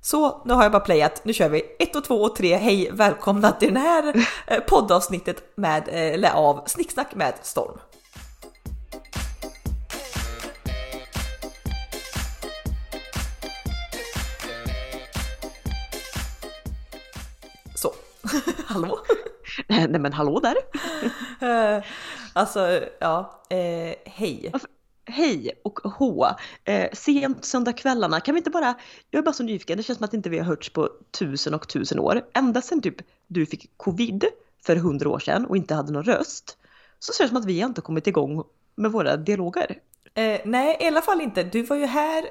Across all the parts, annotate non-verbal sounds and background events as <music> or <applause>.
Så nu har jag bara playat, nu kör vi 1 och 2 och 3. Hej välkomna till det här eh, poddavsnittet med, eh, eller av Snicksnack med Storm. Så, <laughs> hallå? Nej men hallå där! <laughs> Eh, alltså, ja, eh, hej. Hej och hå! Eh, sent söndagskvällarna, kan vi inte bara, jag är bara så nyfiken, det känns som att inte vi har hörts på tusen och tusen år. Ända sedan typ du fick covid för hundra år sedan och inte hade någon röst, så ser det som att vi inte kommit igång med våra dialoger. Eh, nej, i alla fall inte. Du var ju här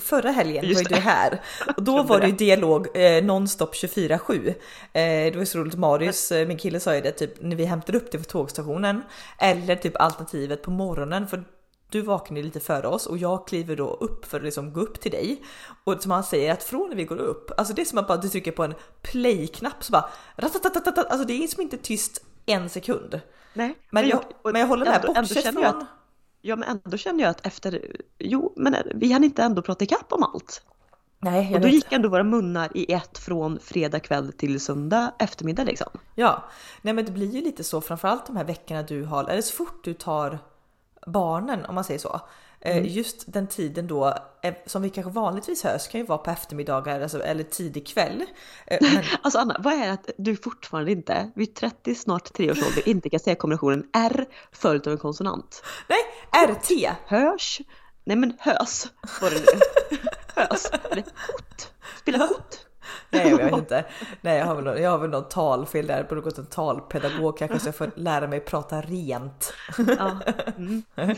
Förra helgen Just var ju du här och då <laughs> var det ju dialog eh, nonstop 24-7. Eh, det var så roligt, Marius, eh, min kille sa ju det typ när vi hämtade upp det på tågstationen eller typ alternativet på morgonen för du vaknar lite före oss och jag kliver då upp för att liksom gå upp till dig. Och som han säger att från när vi går upp, alltså det är som att bara du trycker på en play-knapp så bara alltså det är som inte tyst en sekund. Nej, Men jag, men jag håller med, ändå- ändå bortsett jag från... att- Ja men ändå känner jag att efter, jo men vi hann inte ändå prata ikapp om allt. Nej, jag Och då vet. gick ändå våra munnar i ett från fredag kväll till söndag eftermiddag liksom. Ja, nej men det blir ju lite så framförallt de här veckorna du har, eller så fort du tar barnen om man säger så. eh, Mm. Just den tiden då, eh, som vi kanske vanligtvis hörs, kan ju vara på eftermiddagar alltså, eller tidig kväll. Eh, Men, <laughs> Alltså Anna, vad är det att du fortfarande inte, vid 30 snart 3 års ålder, inte kan säga kombinationen R följt av en konsonant? nej, RT! Hörs? Nej men hös var det nu. <laughs> hös. Eller hot. Spela hot. Nej jag vet inte. Nej jag har väl, någon- jag har väl något talfel där, borde gått en talpedagog kanske så jag får lära mig prata rent. Ja. Mm. <laughs>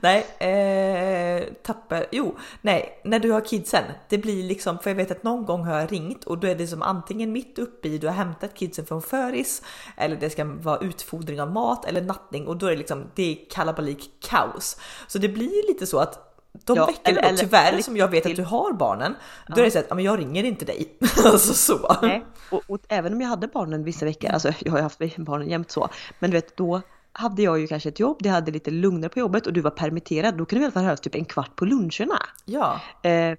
Nej, eh, tapper. Jo, nej, när du har kidsen, det blir liksom, för jag vet att någon gång har jag ringt och då är det som antingen mitt uppe i, du har hämtat kidsen från föris eller det ska vara utfodring av mat eller nattning och då är det liksom, det är kalabalik kaos. Så det blir lite så att de Ja, veckorna eller- då, tyvärr eller som jag vet att till- du har barnen, då är det så att men jag ringer inte dig. <laughs> alltså så. Nej. Och, och även om jag hade barnen vissa veckor, alltså jag har ju haft <laughs> barnen jämt så, men du vet då hade jag ju kanske ett jobb, det hade lite lugnare på jobbet och du var permitterad, då kunde vi i alla fall höras typ en kvart på luncherna. Ja, Eh,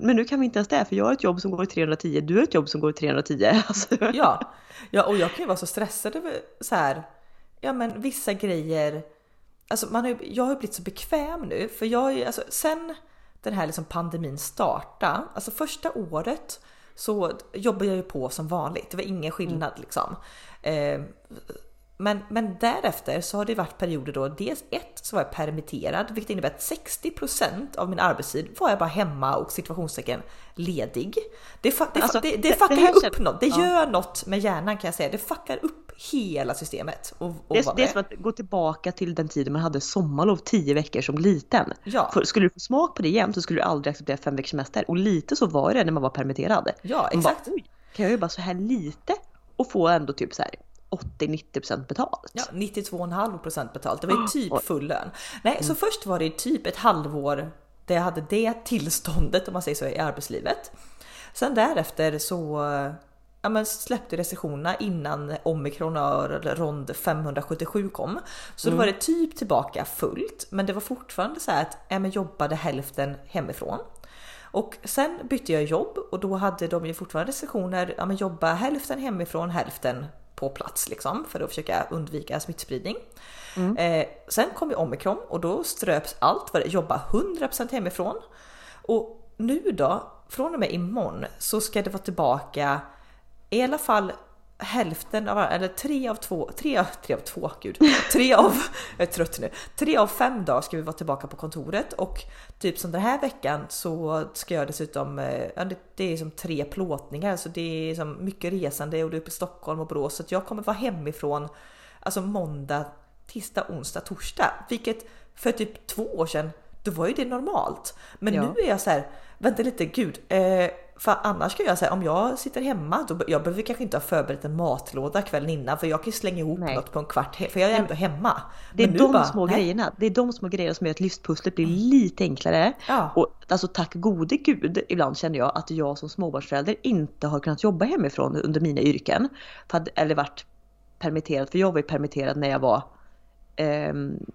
men nu kan vi inte ens det, för jag har ett jobb som går i 310, du har ett jobb som går i 310. <laughs> Alltså, Ja, ja och jag kan ju vara så stressad över så här. Ja, men vissa grejer. Alltså man har, jag har blivit så bekväm nu för jag alltså sen den här liksom pandemin starta, alltså första året så jobbade jag ju på som vanligt. Det var ingen skillnad liksom. Eh, men, men därefter så har det varit perioder då dels ett så var jag permitterad, vilket innebär att 60% av min arbetstid var jag bara hemma och situationstecken ledig. Det, fa- det, Alltså, det, det, fuckar det upp något. Det ja. gör något med hjärnan kan jag säga. Det fuckar upp hela systemet. Och, och det, är, det är som att gå tillbaka till den tiden man hade sommarlov 10 veckor som liten. Ja. För skulle du få smak på det igen så skulle du aldrig acceptera fem veckors semester. Och lite så var det när man var permitterad. Ja, bara, exakt. Oj, kan jag jobba så här lite och få ändå typ så här 80-90% betalt? Ja, 92,5% betalt. Det var ju typ Oj. full lön. Nej, så först var det typ ett halvår där jag hade det tillståndet om man säger så i arbetslivet. Sen därefter så ja, men släppte restriktionerna innan omikron och rond 577 kom. Så då var det typ tillbaka fullt, men det var fortfarande så här att ja, men jobbade hälften hemifrån. Och sen bytte jag jobb och då hade de ju fortfarande restriktioner, ja men jobba hälften hemifrån, hälften på plats liksom för att försöka undvika smittspridning. Eh, sen kom ju omikron och då ströps allt vad det jobba 100% hemifrån. Och nu då, från och med imorgon så ska det vara tillbaka i alla fall hälften av, eller tre av två, tre, av- tre av två, gud, tre av, <laughs> jag är trött nu, tre av fem dagar ska vi vara tillbaka på kontoret och typ som den här veckan så ska jag dessutom, eh, det, det är som tre plåtningar så det är som mycket resande och det är uppe i Stockholm och Borås så att jag kommer vara hemifrån alltså måndag, tisdag, onsdag, torsdag, vilket för typ två år sedan då var ju det normalt. Men Ja. nu är jag så här, vänta lite gud, eh, för annars ska jag säga om jag sitter hemma, då, jag behöver kanske inte ha förberett en matlåda kvällen innan för jag kan slänga ihop Nej. något på en kvart för jag är ändå hemma. Det är Men de bara, små nej. grejerna. Det är de små grejerna som gör att livspusslet blir lite enklare. Ja. Och alltså tack gode gud, ibland känner jag att jag som småbarnsförälder inte har kunnat jobba hemifrån under mina yrken. För att, eller varit permitterad, för jag var ju permitterad när jag var ehm,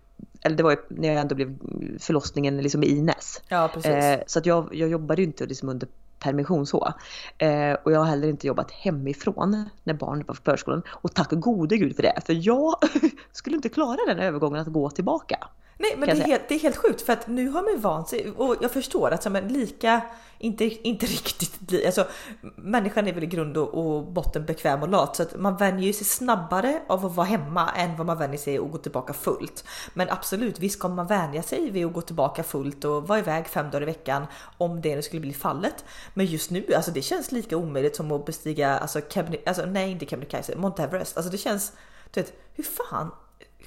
eller det var ju när jag ändå blev förlossningen liksom i Ines. Ja precis. Eh, så att jag, jag jobbade ju inte liksom under permission så. Eh, och jag har heller inte jobbat hemifrån när barnet var på förskolan. Och tack gode gud för det, för jag <laughs> skulle inte klara den övergången att gå tillbaka. Nej men det är, helt, det är, helt, sjukt för att nu har man vant sig och jag förstår att men lika, inte, inte <laughs> riktigt, alltså människan är väl i grund och, och botten bekväm och lat så att man vänjer sig snabbare av att vara hemma än vad man vänjer sig att gå tillbaka fullt. Men absolut, visst kommer man vänja sig vid att gå tillbaka fullt och vara iväg fem dagar i veckan om det skulle bli fallet. Men just nu, alltså det känns lika omöjligt som att bestiga, alltså, Kebne, alltså nej inte Kebnekaise, Mount Everest. Alltså det känns, du vet, hur fan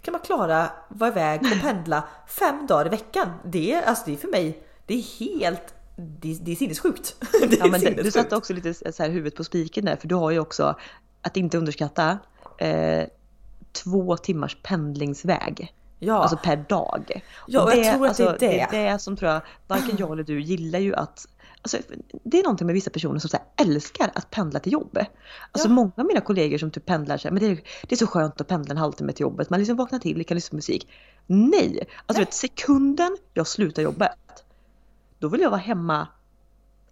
kan man klara vara iväg och <laughs> pendla fem dagar i veckan. Det är, alltså det är för mig, det är helt det, det är sinnessjukt. <laughs> Det är ja, men sinnessjukt. Du satte också lite så här huvudet på spiken där, för du har ju också, att inte underskatta, eh, två timmars pendlingsväg. Ja. Alltså per dag. Ja, och, det, jag tror att alltså, det är det. Det är det som tror jag, varken jag eller du gillar ju att Alltså, det är någonting med vissa personer som så älskar att pendla till jobbet. Alltså ja. många av mina kollegor som typ pendlar så här, men det är, det är så skönt att pendla en halvtimme till jobbet. Man liksom vaknar till, kan lyssna på musik. Nej! Alltså Nej. Vet, sekunden jag slutar jobbet, då vill jag vara hemma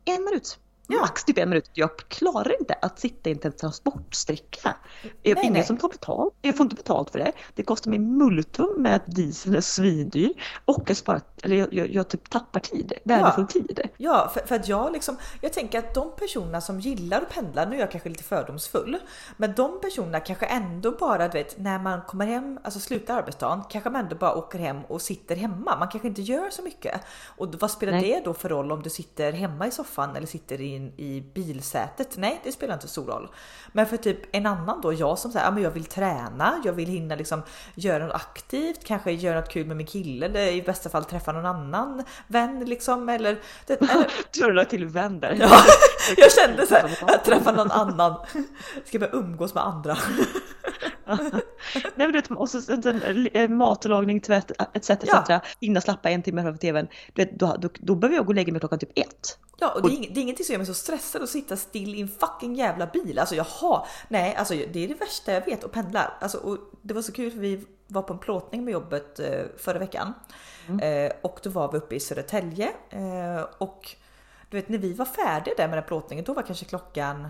en minut. Ja. Max typ en minut. Jag klarar inte att sitta i en transportsträcka. Jag, ingen nej. som tar betalt. Jag får inte betalt för det. Det kostar mig multum med att dieseln är svindyr. Och jag, sparar, eller jag, jag, jag typ tappar tid, värdefull ja. tid. Ja, för, för, att jag liksom, jag tänker att de personerna som gillar att pendla, nu är jag kanske lite fördomsfull, men de personerna kanske ändå bara, du vet, när man kommer hem, alltså slutar arbetsdagen, kanske man ändå bara åker hem och sitter hemma. Man kanske inte gör så mycket. Och vad spelar nej. det då för roll om du sitter hemma i soffan eller sitter i in i bilsätet. Nej, det spelar inte stor roll. Men för typ en annan då, jag som säger, ja men jag vill träna, jag vill hinna liksom göra något aktivt, kanske göra något kul med min kille eller i bästa fall träffa någon annan vän liksom eller... Det, eller... <laughs> du la till vän där. Ja, <laughs> jag kände så här, <laughs> att träffa någon annan. Ska börja umgås med andra. <laughs> Nej, men du och så eh, matlagning, tvätt etc. etc. Ja. Hinna slappa en timme framför tvn. Du vet, då, då, då behöver jag gå och lägga mig klockan typ ett. Ja, och det är, det är ingenting som gör mig så stressad att sitta still i en fucking jävla bil. Alltså jaha, nej, alltså det är det värsta jag vet att pendla. Alltså, och det var så kul för vi var på en plåtning med jobbet eh, förra veckan mm. eh, och då var vi uppe i Södertälje eh, och du vet när vi var färdiga där med den plåtningen, då var kanske klockan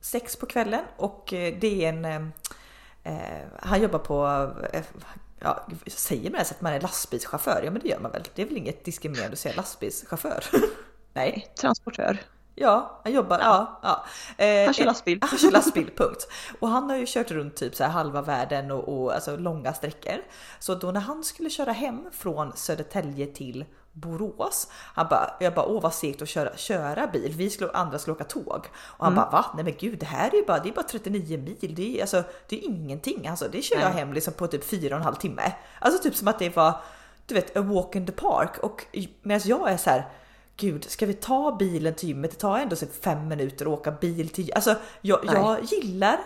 sex på kvällen och eh, det är en eh, eh, han jobbar på ja, säger man ens att man är lastbilschaufför? Ja men det gör man väl? Det är väl inget diskriminerande att säga lastbilschaufför? <laughs> Nej. Transportör. Ja, han jobbar. Ja. ja. Eh, han kör lastbil. <laughs> Han kör lastbil, punkt. Och han har ju kört runt typ så här halva världen och, och alltså långa sträckor. Så då när han skulle köra hem från Södertälje till Borås. Han bara, jag bara åh vad segt att köra, köra bil. Vi skulle, andra skulle åka tåg. Och han mm. bara va? Nej men gud det här är ju bara, det är bara 39 mil. Det är, alltså, det är ingenting. Alltså, det kör Nej. jag hem liksom på typ 4,5 timme. Alltså typ som att det var du vet a walk in the park. Och medan jag är så här gud, ska vi ta bilen till gymmet? Det tar ändå så fem minuter att åka bil till Alltså jag, jag gillar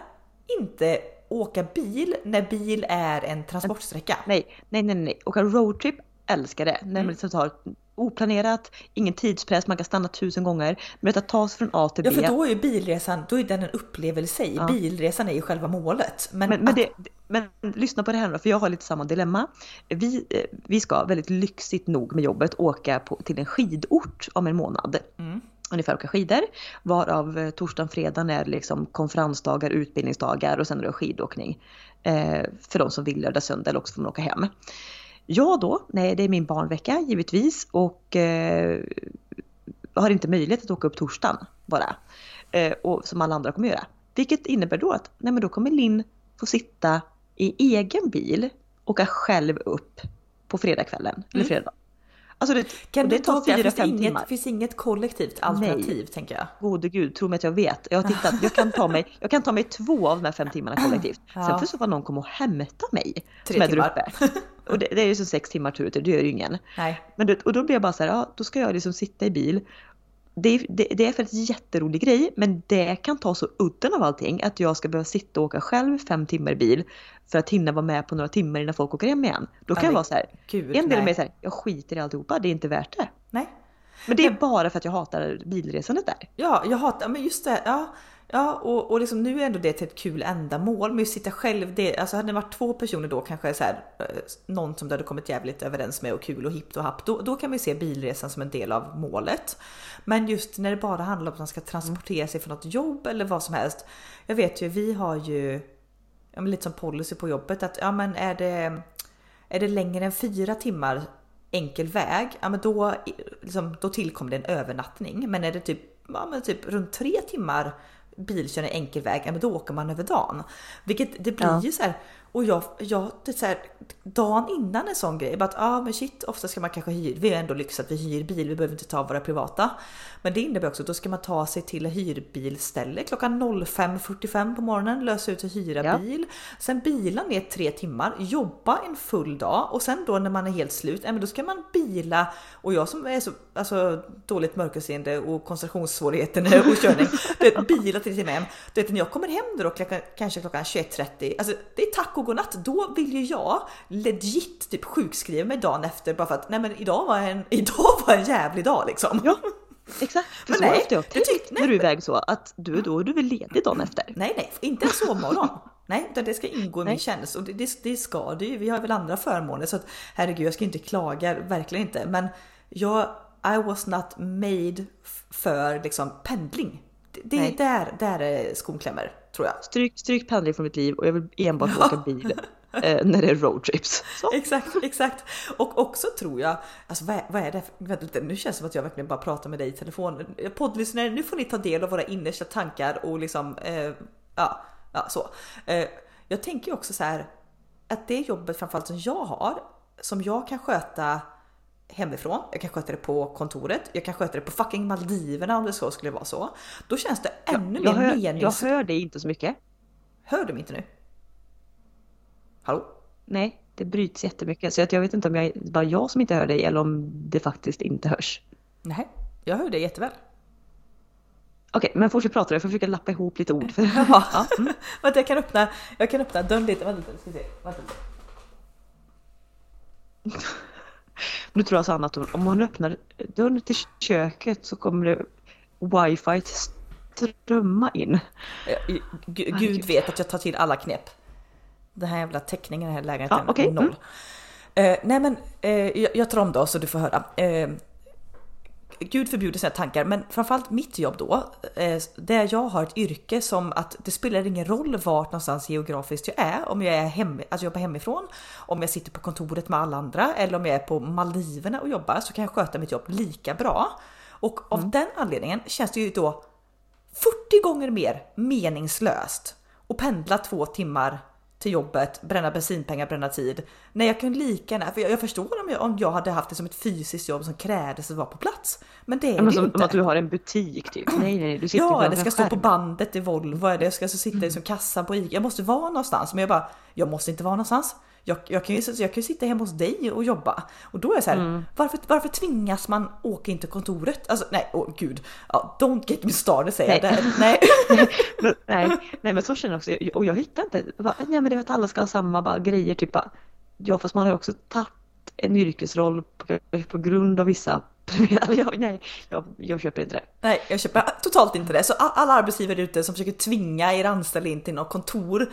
inte åka bil när bil är en transportsträcka. Nej, nej, nej, nej. Åka roadtrip älskar det. När man mm. liksom tar oplanerat, ingen tidspress, man kan stanna tusen gånger. Men att ta sig från A till B. Ja för då är ju bilresan, då är den en upplevelse i. Ja. Bilresan är ju själva målet. Men, men, men, det, men, lyssna på det här då, för jag har lite samma dilemma. Vi, eh, vi ska väldigt lyxigt nog med jobbet åka på, till en skidort om en månad. Mm ungefär åka skidor. Varav eh, torsdagen, fredagen är liksom konferensdagar, utbildningsdagar och sen är det skidåkning. Eh, för de som vill lördag, söndag eller också får man åka hem. Jag då, nej det är min barnvecka givetvis och eh, har inte möjlighet att åka upp torsdagen bara. Eh, och som alla andra kommer göra. Vilket innebär då att nej men då kommer Linn få sitta i egen bil, åka själv upp på fredagskvällen mm. eller fredag. Alltså det, kan det tar fyra, fem inget, timmar. Det finns inget kollektivt alternativ Nej. tänker jag. Gode gud, tro mig att jag vet. Jag har tittat, jag kan ta mig, jag kan ta mig två av de här fem timmarna <clears throat> kollektivt. Ja. Sen får så fall någon komma och hämta mig. Tre som är timmar. Där uppe. <laughs> Och det, det är ju så sex timmar tur det gör ju ingen. Nej. Men det, och då blir jag bara så här, ja då ska jag liksom sitta i bil det, det, det, är för en jätterolig grej men det kan ta så udden av allting att jag ska behöva sitta och åka själv fem timmar i bil för att hinna vara med på några timmar innan folk åker hem igen. Då kan ja, jag vara så här, Gud, en del av mig säger jag skiter i alltihopa, det är inte värt det. Nej. Men det är bara för att jag hatar bilresandet där. Ja, jag hatar, men just det, ja. Ja, och, och liksom nu är ändå det till ett kul ändamål. Men att sitta själv, det, alltså hade det varit två personer då kanske så här, eh, någon som du hade kommit jävligt överens med och kul och hippt och happ, då, då kan vi se bilresan som en del av målet. Men just när det bara handlar om att man ska transportera sig från något jobb eller vad som helst. Jag vet ju, vi har ju ja, men lite som policy på jobbet att ja, men är det, är det längre än fyra timmar enkel väg, ja men då, liksom, då tillkommer det en övernattning. Men är det typ, ja, men typ runt tre timmar bilkörning enkel väg, ja men då åker man över dagen. Vilket det blir ja. ju så här, och jag, jag det är så här, dagen innan en sån grej, bara att ah, men shit, ofta ska man kanske hyra, vi har ändå lyx att vi hyr bil, vi behöver inte ta våra privata. Men det innebär också att då ska man ta sig till hyrbilställe klockan 05.45 på morgonen, lösa ut och hyra ja. bil. Sen bila ner tre timmar, jobba en full dag och sen då när man är helt slut, ja, men då ska man bila och jag som är så alltså, dåligt mörkerseende och koncentrationssvårigheter och körning, det, bila till hem. Du vet när jag kommer hem då klockan, kanske klockan 21.30, alltså det är tack och godnatt. Då vill ju jag legit typ sjukskriva mig dagen efter bara för att nej men idag var en, <laughs> idag var en jävlig dag liksom. Ja. Exakt, men så nej, jag tänkt tyck, när du är iväg så att du då är du väl ledig dagen efter? Nej, nej, inte en sovmorgon. <laughs> nej, utan det ska ingå i min tjänst och det, det, det ska det ju. Vi har väl andra förmåner så att herregud, jag ska inte klaga, verkligen inte. Men jag, I was not made för liksom pendling. Det, det där, där är skon klämmer tror jag. Stryk, stryk pendling från mitt liv och jag vill enbart åka bil eh, när det är roadtrips. <laughs> Exakt, exakt. Och också tror jag, alltså vad är, vad är det? Vänta, nu känns det som att jag verkligen bara pratar med dig i telefon. Poddlyssnare, nu får ni ta del av våra innersta tankar och liksom, eh, ja, ja så. Eh, jag tänker också så här att det jobbet framförallt som jag har, som jag kan sköta hemifrån, jag kan sköta det på kontoret, jag kan sköta det på fucking Maldiverna om det så skulle vara så. Då känns det ännu jag, mer jag menings... Jag hör dig inte så mycket. Hör du mig inte nu? Hallå? Nej, det bryts jättemycket så jag vet inte om är bara jag som inte hör dig eller om det faktiskt inte hörs. Nej, jag hör dig jätteväl. Okej, men fortsätt prata jag får försöka lappa ihop lite ord. <laughs> ja. Mm. <laughs> Vänta, jag kan öppna, jag kan öppna dörren lite. Vänta, ska vi se. Vänta. Nu tror alltså Anna att hon, om hon öppnar dörren till köket så kommer det wifi strömma in. Gud vet att jag tar till alla knep. Den här jävla täckningen i den här lägenheten ja, okay. noll. Mm. Uh, nej men uh, jag, jag tar om då så du får höra. Uh, Gud förbjuder sina tankar, men framförallt mitt jobb då, eh, där jag har ett yrke som att det spelar ingen roll vart någonstans geografiskt jag är, om jag är hem, alltså jobbar hemifrån, om jag sitter på kontoret med alla andra eller om jag är på Maldiverna och jobbar så kan jag sköta mitt jobb lika bra. Och av mm. den anledningen känns det ju då 40 gånger mer meningslöst att pendla två timmar till jobbet, bränna bensinpengar, bränna tid. Nej, jag kan lika gärna, för jag, jag förstår om jag, om jag hade haft det som ett fysiskt jobb som krävdes att vara på plats. Men det är men det inte. Som att du har en butik typ. Nej, nej, du sitter Ja, det ska stå på bandet i Volvo, eller jag ska alltså sitta mm. som kassan på ICA. Jag måste vara någonstans, men jag bara, jag måste inte vara någonstans. Jag, jag, kan ju, jag kan ju sitta hemma hos dig och jobba. Och då är jag så här, mm. varför, varför tvingas man åka in till kontoret? Alltså nej, åh oh, gud. Ja, don't get me started säger nej. jag. Nej. <laughs> nej. nej, men så känner jag också. Och jag hittar inte, bara, nej men det är att alla ska ha samma bara, grejer. Typ bara, ja fast man har ju också tagit en yrkesroll på, på grund av vissa <laughs> jag, nej, jag, jag, köper inte det. Nej, jag köper totalt inte det. Så alla arbetsgivare ute som försöker tvinga er anställda in till något kontor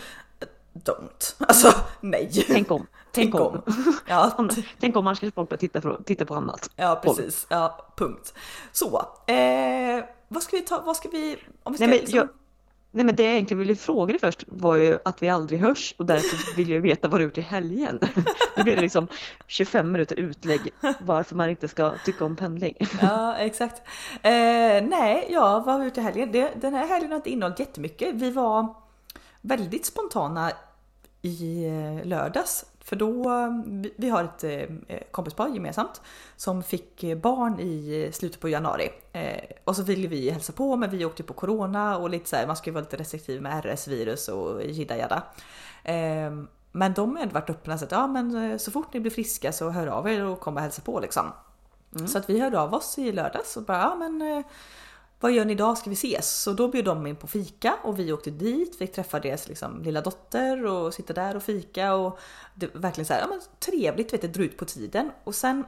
don't. Alltså nej. Tänk om. <laughs> Tänk, tänk om. om. <laughs> Ja. Tänk om man skulle folk titta, titta på annat. Ja precis. Ja, punkt. Så, eh, vad ska vi ta, vad ska vi, om vi ska, nej, men, liksom... jag, nej men det jag egentligen ville fråga dig först var ju att vi aldrig hörs och därför <laughs> vill jag veta vad du gjort i helgen. Nu blir det liksom 25 minuter utlägg varför man inte ska tycka om pendling. Ja exakt. Eh, nej, ja vad har vi gjort i helgen? Det, den här helgen har inte innehållit jättemycket. Vi var väldigt spontana i eh, lördags. För då, vi har ett eh, kompispar gemensamt som fick barn i slutet på januari. Eh, och så ville vi hälsa på men vi åkte på corona och lite så här, man ska ju vara lite restriktiv med RS-virus och jidda jadda. Men de har varit öppna så att ja men så fort ni blir friska så hör av er och kom och hälsa på liksom. Mm. Så att vi hörde av oss i lördags och bara ja men vad gör ni idag? Ska vi ses? Så då bjöd de in på fika och vi åkte dit, fick träffa deras liksom, lilla dotter och sitta där och fika och det var verkligen så här, ja, men trevligt, vet du, dra ut på tiden. Och sen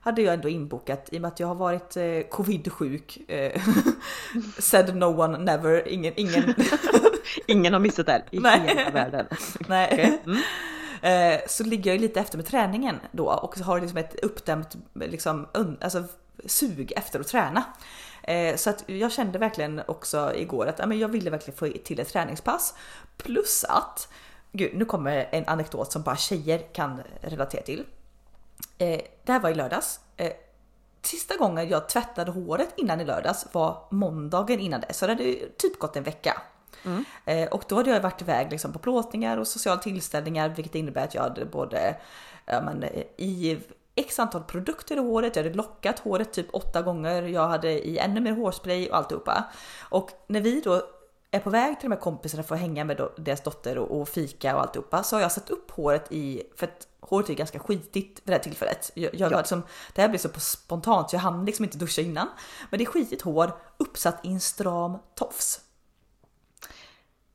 hade jag ändå inbokat i och med att jag har varit eh, covid-sjuk. Eh, <laughs> said no one never, ingen, ingen. <laughs> Ingen har missat det i Nej. hela världen. <laughs> Nej. Okej. Mm. Eh, så ligger jag lite efter med träningen då och har liksom ett uppdämt liksom, alltså, sug efter att träna. Eh, så att jag kände verkligen också igår att jag ville verkligen få till ett träningspass. Plus att, gud nu kommer en anekdot som bara tjejer kan relatera till. Eh, det här var i lördags. Eh, sista gången jag tvättade håret innan i lördags var måndagen innan det, så det hade typ gått en vecka. Eh, och då hade jag varit iväg liksom på plåtningar och sociala tillställningar, vilket innebär att jag hade både ja, men, i x antal produkter i håret, jag hade lockat håret typ åtta gånger, jag hade i ännu mer hårspray och alltihopa. Och när vi då är på väg till de här kompisarna för att hänga med deras dotter och, och fika och alltihopa så har jag satt upp håret i, för att håret är ganska skitigt vid det här tillfället. Jag, jag Ja. liksom, det här blev så spontant så jag hann liksom inte duscha innan. Men det är skitigt hår uppsatt i en stram tofs.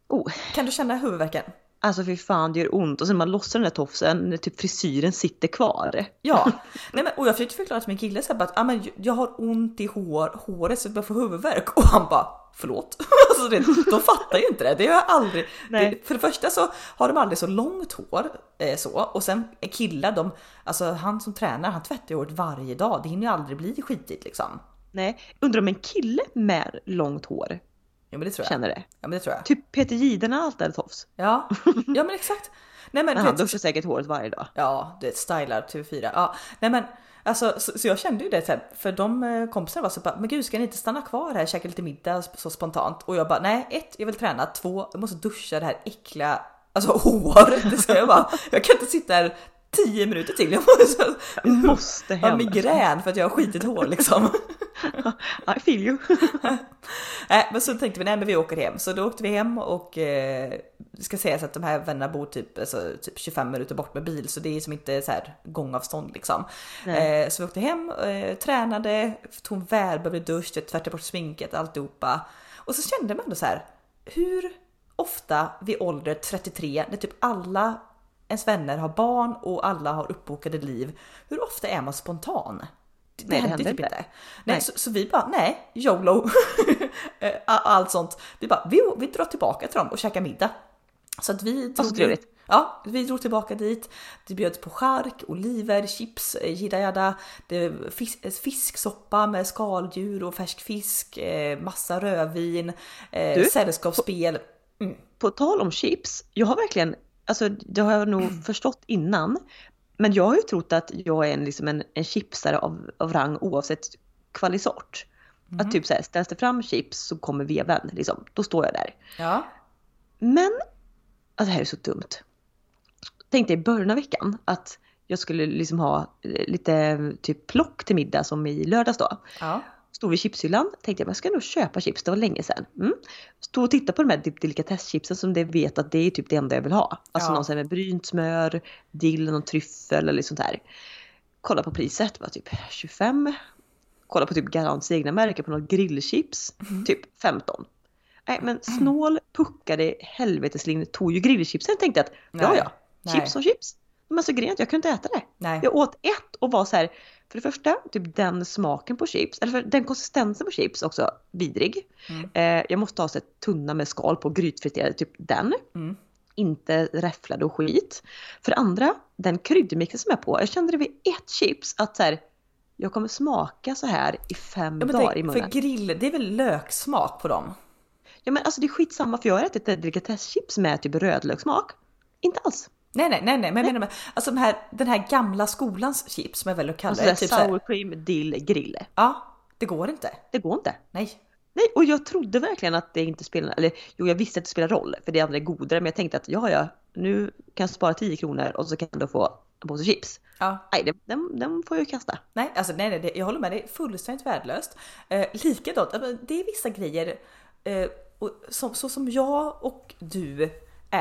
Oh, Kan du känna huvudvärken? Alltså fy fan det gör ont och sen man lossar den där tofsen typ frisyren sitter kvar. Ja, <laughs> Nej, men, och jag försökte förklara till min kille så att ah, men, jag har ont i hår, håret så jag får huvudvärk <laughs> och han bara förlåt. <laughs> alltså, det, de fattar ju inte det. Det har jag aldrig. Nej. För det första så har de aldrig så långt hår eh, så och sen killar de, alltså han som tränar han tvättar ju håret varje dag. Det hinner ju aldrig bli skitigt liksom. Nej, undrar om en kille med långt hår Ja men det tror jag. känner det. Ja men det tror jag. Typ Peter Jihde när alltid hade tofs. Ja, <laughs> ja men exakt. Nej men, Men du han vet, duschar säkert håret varje dag. Ja, det stylar TV4. Ja, nej men alltså så, så jag kände ju det här, för de eh, kompisarna var så bara, men gud ska ni inte stanna kvar här och käka lite middag så spontant? Och jag bara, nej ett, jag vill träna, två, jag måste duscha det här äckliga, alltså <laughs> hår. Så jag bara, jag kan inte sitta här 10 minuter till. Jag måste, Måste jag har hem. migrän för att jag har skitit hår liksom. <laughs> I feel you. <laughs> Nej, men så tänkte vi nej men vi åker hem. Så då åkte vi hem och eh, ska sägas att de här vännerna bor typ, alltså, typ 25 minuter bort med bil så det är som inte så här gångavstånd liksom. Eh, så vi åkte hem, eh, tränade, tog en välbehövlig dusch, tvättade bort sminket, alltihopa. Och så kände man ändå så här, hur ofta vid ålder 33 när typ alla ens vänner har barn och alla har uppbokade liv, hur ofta är man spontan? Det, Nej, det hände händer typ inte. inte. Nej. Så, så vi bara, nej, YOLO. <laughs> Eh, Allt sånt. Vi bara, vi, vi drar tillbaka till dem och käkar middag. Så att vi trevligt. ja, vi drog tillbaka dit. Det bjöds på chark, oliver, chips, eh, jidda. Det fisk, eh, fisksoppa med skaldjur och färsk fisk, massa rödvin, Du? sällskapsspel. På tal om chips, jag har verkligen, alltså det har jag nog <clears throat> förstått innan. Men jag har ju trott att jag är en, liksom en, en chipsare av, av rang oavsett kvalisort. Att typ såhär, ställs det fram chips så kommer veven liksom, då står jag där. Ja, Men, alltså det här är så dumt. Tänkte i början av veckan att jag skulle liksom ha eh, lite typ plock till middag som i lördags då. ja, Stod vid chipshyllan, tänkte jag, jag ska nog köpa chips, det var länge sedan. Mm. Stod och tittade på de här typ delikatesschipsen som det vet att det är typ det enda jag vill ha. Alltså Ja. någon sån med brynt smör, dill, någon tryffel eller sånt här. Kolla på priset, var typ 25. Kolla på typ Garants egna märke på något grillchips, typ 15. Nej men snål, puckade helveteslinje tog ju grillchipsen tänkte att ja Nej. ja, Nej. chips och chips. Men alltså grejen jag kunde inte äta det. nej. Jag åt ett och var så här, för det första, typ den smaken på chips, eller för den konsistensen på chips också vidrig. Mm. Eh, jag måste ha så tunna med skal på grytfriterade, typ den. Mm. Inte räfflade och skit. För det andra, den kryddmixen som jag är på, jag kände det vid ett chips att så här, jag kommer smaka så här i fem Ja, dagar i tänk, munnen. för grill, det är väl löksmak på dem? Ja men alltså det är skitsamma för jag har ätit delikatesschips med typ rödlökssmak. Inte alls. Nej, nej, nej, nej, men jag menar alltså de här, den här gamla skolans chips som jag väljer att kalla Alltså det. det Typ sour så cream, dill, grille. ja, det går inte. Det går inte. Nej. Nej, och jag trodde verkligen att det inte spelar, eller jo jag visste att det spelar roll för det andra är godare men jag tänkte att ja ja, nu kan jag spara 10 kronor och så kan jag då få en påse chips. Ja, Nej, det- den, den får jag ju kasta. nej, alltså nej, nej, det, jag håller med dig. Fullständigt värdelöst. Eh, likadant, det är vissa grejer eh, och som, så som jag och du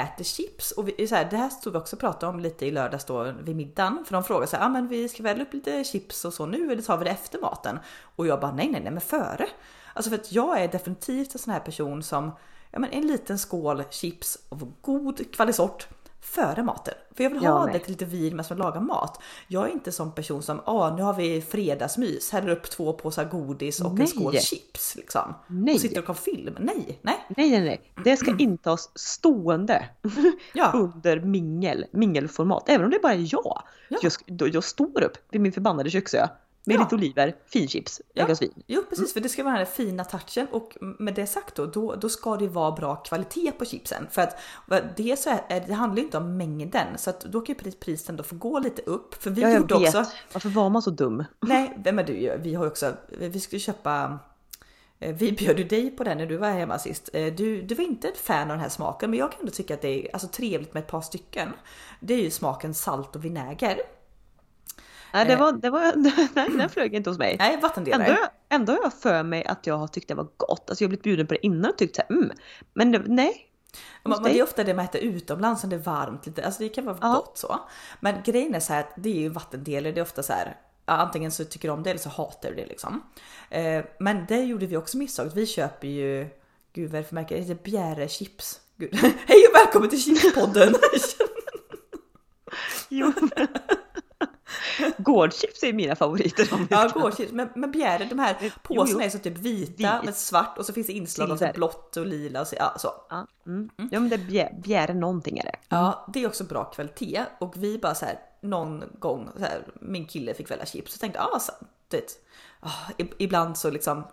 äter chips och vi, så här, det här stod vi också och pratade om lite i lördags då vid middagen för de frågade så här, ah, men vi ska väl upp lite chips och så nu eller tar vi det efter maten? Och jag bara nej, nej, nej, men före. Alltså för att jag är definitivt en sån här person som ja, men en liten skål chips av god kvalisort före maten. För jag vill Ja, ha nej. det till lite vin medan jag lagar mat. Jag är inte sån person som, ah nu har vi fredagsmys, häller upp två påsar godis och en Nej. skål chips liksom. Nej. Och sitter och kollar film. Nej, nej. Nej, nej, nej. Det ska <clears throat> intas stående <laughs> Ja, under mingel, mingelformat. Även om det bara är jag. Ja. Jag, jag står upp vid min förbannade köksö med Ja. lite oliver, finchips, Ja. vin. jo precis för det ska vara den här fina touchen och med det sagt då, då, då ska det vara bra kvalitet på chipsen. För att det, så är, det handlar ju inte om mängden så att då kan ju pris- priset få gå lite upp. För vi Ja, jag gjorde vet. också, Varför var man så dum? nej vem är du? Vi har ju också, vi skulle köpa eh, vi bjöd ju dig på den när du var hemma sist. Eh, Du, du var inte ett fan av den här smaken men jag kan ändå tycka att det är alltså, trevligt med ett par stycken. Det är ju smaken salt och vinäger. Nej, det var, <laughs> det var, nej, den flög inte hos mig. Nej, vattendelare. Ändå, ändå har jag för mig att jag har tyckt det var gott. Alltså jag har blivit bjuden på det innan och tyckt såhär, mm. Men det- nej. Men, men det är ofta det man äter utomlands när det är varmt lite, alltså det kan vara Ja. gott så. Men grejen är så här att det är ju vattendelare, det är ofta så här. Ja, antingen så tycker du om det eller så hatar du det liksom. Eh, men det gjorde vi också misstaget. Vi köper ju, gud vad är det för märke? Det heter Bjäre Chips. <laughs> Hej och välkommen till Chipspodden! <laughs> Jo. Gårdchips är mina favoriter. Ja, gårdschips. Men, men Bjäre, de här Jo, påsarna är så typ vita Vit. med svart och så finns det inslag av blått och lila och så, ja, så. Ja, mm. ja men det är bjä- bjäre någonting är det. Ja, det är också bra kvalitet och vi bara så här någon gång så här, min kille fick välja chips så tänkte ah, så, ah, ib- ibland så liksom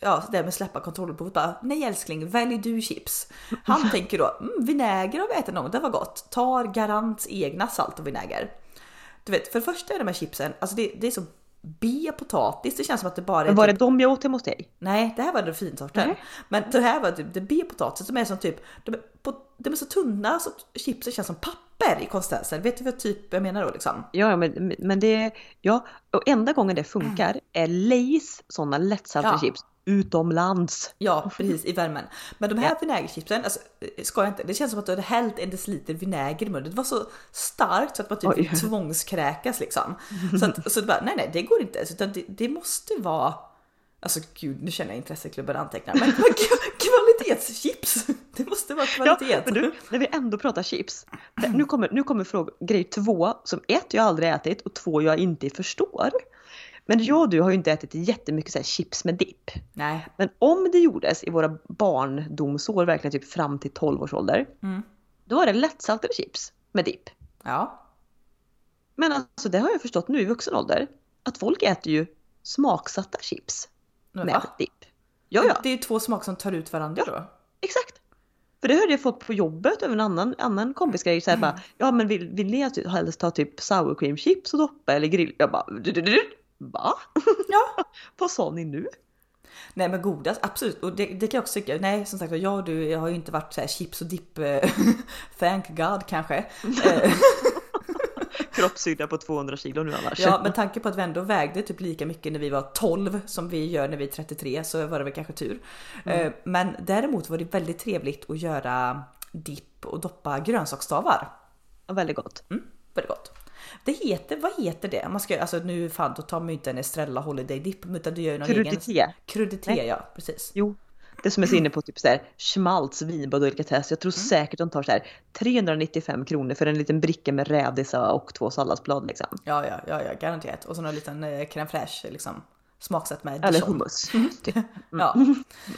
Ja, det med släppa kontrollbehovet bara nej älskling, välj du chips. Han <laughs> tänker då mm, vinäger har vi ätit någon gång, det var gott. Tar Garants egna salt och vinäger. Du vet, för det första är de här chipsen, alltså det, det är så B-potatis, det känns som att det bara är Men var det typ, de jag åt hemma hos dig? Nej, det här var den finsorten. Nej. Men det här var typ det B-potatis som är som typ, de är, på, de är så tunna så chipsen känns som papper i konsistensen. Vet du vad typ jag menar då liksom? Ja, men, men det, ja, och enda gången det funkar är Lays sådana lättsaltade Ja. chips utomlands. Ja, precis i värmen. Men de här vinägerchipsen, alltså, ska jag inte, det känns som att du hade hällt en deciliter vinäger i munnen. Det var så starkt så att man typ Oj. tvångskräkas liksom. Så, att, så det bara, nej nej det går inte. Utan det, det måste vara Alltså gud, nu känner jag intresseklubben antecknar. Men <laughs> men kvalitetschips! Det måste vara Ja, kvalitet. men du, när vi ändå pratar chips. Nu kommer, nu kommer fråga, grej två som ett jag aldrig ätit och två jag inte förstår. Men jag och du har ju inte ätit jättemycket så här chips med dipp. Nej, Men om det gjordes i våra barndomsår, verkligen typ fram till 12 års ålder. Mm. Då var det lättsaltade chips med dipp. ja. Men alltså det har jag förstått nu i vuxen ålder. Att folk äter ju smaksatta chips Men med dipp. Ja, ja, Det är ju två smaker som tar ut varandra då. exakt. För det hörde jag folk på jobbet över en annan, annan kompisgrej så här Mm. bara, ja men vill, vill ni helst ta typ sour cream chips och doppa eller grill? Jag bara, du, du, du. Va? Ja. <laughs> Vad sa ni nu? Nej men godast, absolut. Och det, det kan jag också tycka. Nej som sagt jag och du, jag har ju inte varit så här chips och dipp. eh, <laughs> Thank God kanske. Eh, <laughs> Kroppshydda på 200 kilo nu annars. Ja, med tanke på att vi ändå vägde typ lika mycket när vi var 12 som vi gör när vi är 33 så var det väl kanske tur. Eh, Men däremot var det väldigt trevligt att göra dipp och doppa grönsaksstavar. Ja, väldigt gott. Mm, väldigt gott. Det heter, vad heter det? Man ska, alltså nu fan då tar man ju inte en Estrella Holiday Dip utan du gör ju någon egen... Krudité. Krudité. Nej. ja, precis. Jo. Det som är så inne på typ såhär schmaltz, vinbad och delikatess. Jag tror Mm. säkert de tar så här 395 kronor för en liten bricka med rädisa och två salladsblad liksom. Ja, ja, ja, ja, garanterat. Och så någon liten eh, crème fraîche liksom. Smaksatt med Eller hummus. <laughs> Typ. Ja.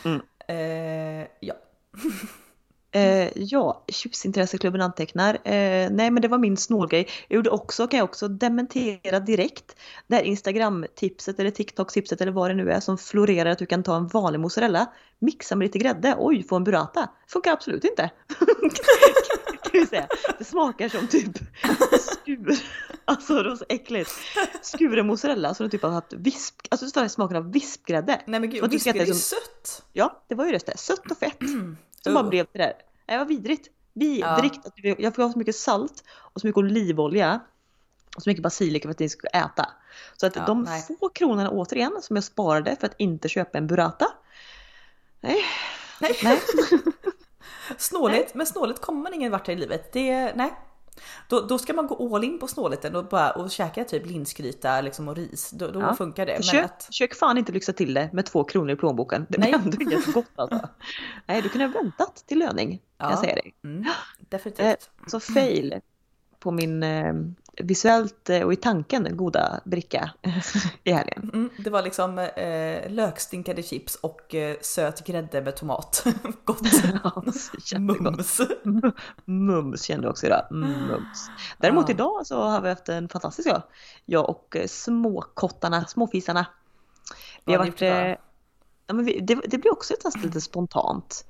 Mm. Eh, ja. <laughs> Eh, ja, chipsintresseklubben antecknar. Eh, nej men det var min snålgrej. Jag gjorde också, kan jag också dementera direkt, det här Instagram-tipset eller TikTok-tipset eller vad det nu är som florerar att du kan ta en vanlig mozzarella, mixa med lite grädde, oj få en burrata. Funkar absolut inte. <laughs> kan vi säga. Det smakar som typ skur, alltså det var så äckligt. Skuren mozzarella som du typ har haft visp, alltså det smaken av vispgrädde. Nej men gud, visst är som- sött? Ja, det var ju det. Sött och fett. Som bara Uh. blev det där. Det var vidrigt. Vidrigt. vi- Jag fick ha så mycket salt och så mycket olivolja. Och så mycket basilika för att ni ska äta. Så att Ja, de nej. få kronorna återigen som jag sparade för att inte köpa en burrata. Nej. Nej. Nej. <laughs> <laughs> Snåligt, men snåligt kommer man ingen vart här i livet. Det, nej. Då, då ska man gå all in på snålheten och, bara, och käka typ linsgryta liksom, och ris. Då, då Ja. funkar det. Men Försök, att, försök fan inte lyxa till det med två kronor i plånboken. Det blir ändå inget gott alltså. <laughs> Nej, du kunde ha väntat till löning. kan jag säga dig. Mm, Eh, definitivt. Så fail på min eh, visuellt eh, och i tanken goda bricka <laughs> i helgen. Mm, det var liksom eh, lökstinkade chips och eh, söt grädde med tomat. <laughs> Gott. <laughs> Ja, så jättegott. Mums. Mums kände jag också idag. Mm, Mums. Däremot Ja. idag så har vi haft en fantastisk dag. Jag och eh, småkottarna, småfisarna. Vi har varit... Eh, ja, men vi, det, det blir också ett lite spontant.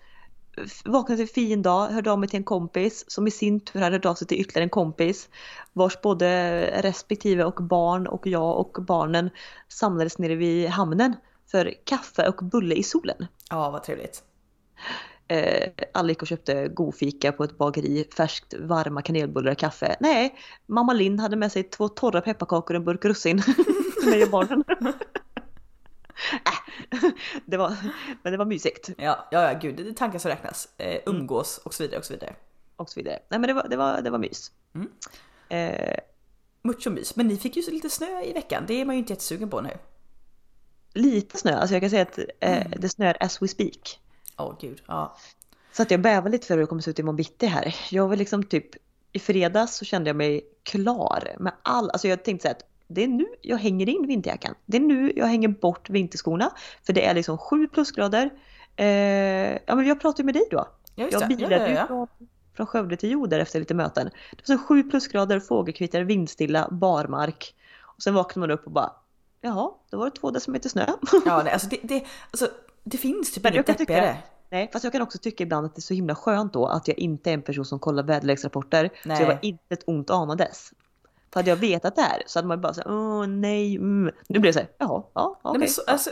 Vaknade till en fin dag, hörde av mig till en kompis som i sin tur hade hört av sig till ytterligare en kompis. Vars både respektive och barn och jag och barnen samlades nere vid hamnen för kaffe och bulle i solen. Ja, vad trevligt. Eh, alla gick och köpte godfika på ett bageri, färskt varma kanelbullar och kaffe. Nej, mamma Linn hade med sig två torra pepparkakor och en burk russin <laughs> mig och barnen. <laughs> äh, det var, men det var mysigt Ja, ja, ja gud, det är tankar som räknas. Eh, umgås och så vidare och så vidare. och så vidare. Nej men det var, det var, det var mys. Mm. Eh, Mucho mys. Men ni fick ju lite snö i veckan. Det är man ju inte jättesugen på nu. lite snö, alltså jag kan säga att eh, det snöar as we speak. Åh gud, ja. Så att jag bävar lite för hur det kommer se ut imorgon bitti här. Jag var liksom typ i fredags så kände jag mig klar med all, alltså jag tänkte så här att det är nu jag hänger in vinterjackan. Det är nu jag hänger bort vinterskorna. För det är liksom 7 plusgrader. Eh, ja men jag pratade ju med dig då. Ja, Jag bilade ja, ja, ja. från, från Skövde till Jo där efter lite möten. Det var så 7 plusgrader, fågelkvitter, vindstilla, barmark. Och sen vaknade man upp och bara Jaha, då var det två decimeter snö. <laughs> ja nej, alltså det, det, alltså, det finns typ inget deppigare. Nej, fast jag kan också tycka ibland att det är så himla skönt då att jag inte är en person som kollar väderleksrapporter. Nej. Så jag var inte ett ont anades. För hade jag vetat det här så hade man bara såhär, åh nej, mm. Nu blir det såhär, jaha, ja, okej. Nej, men så, alltså,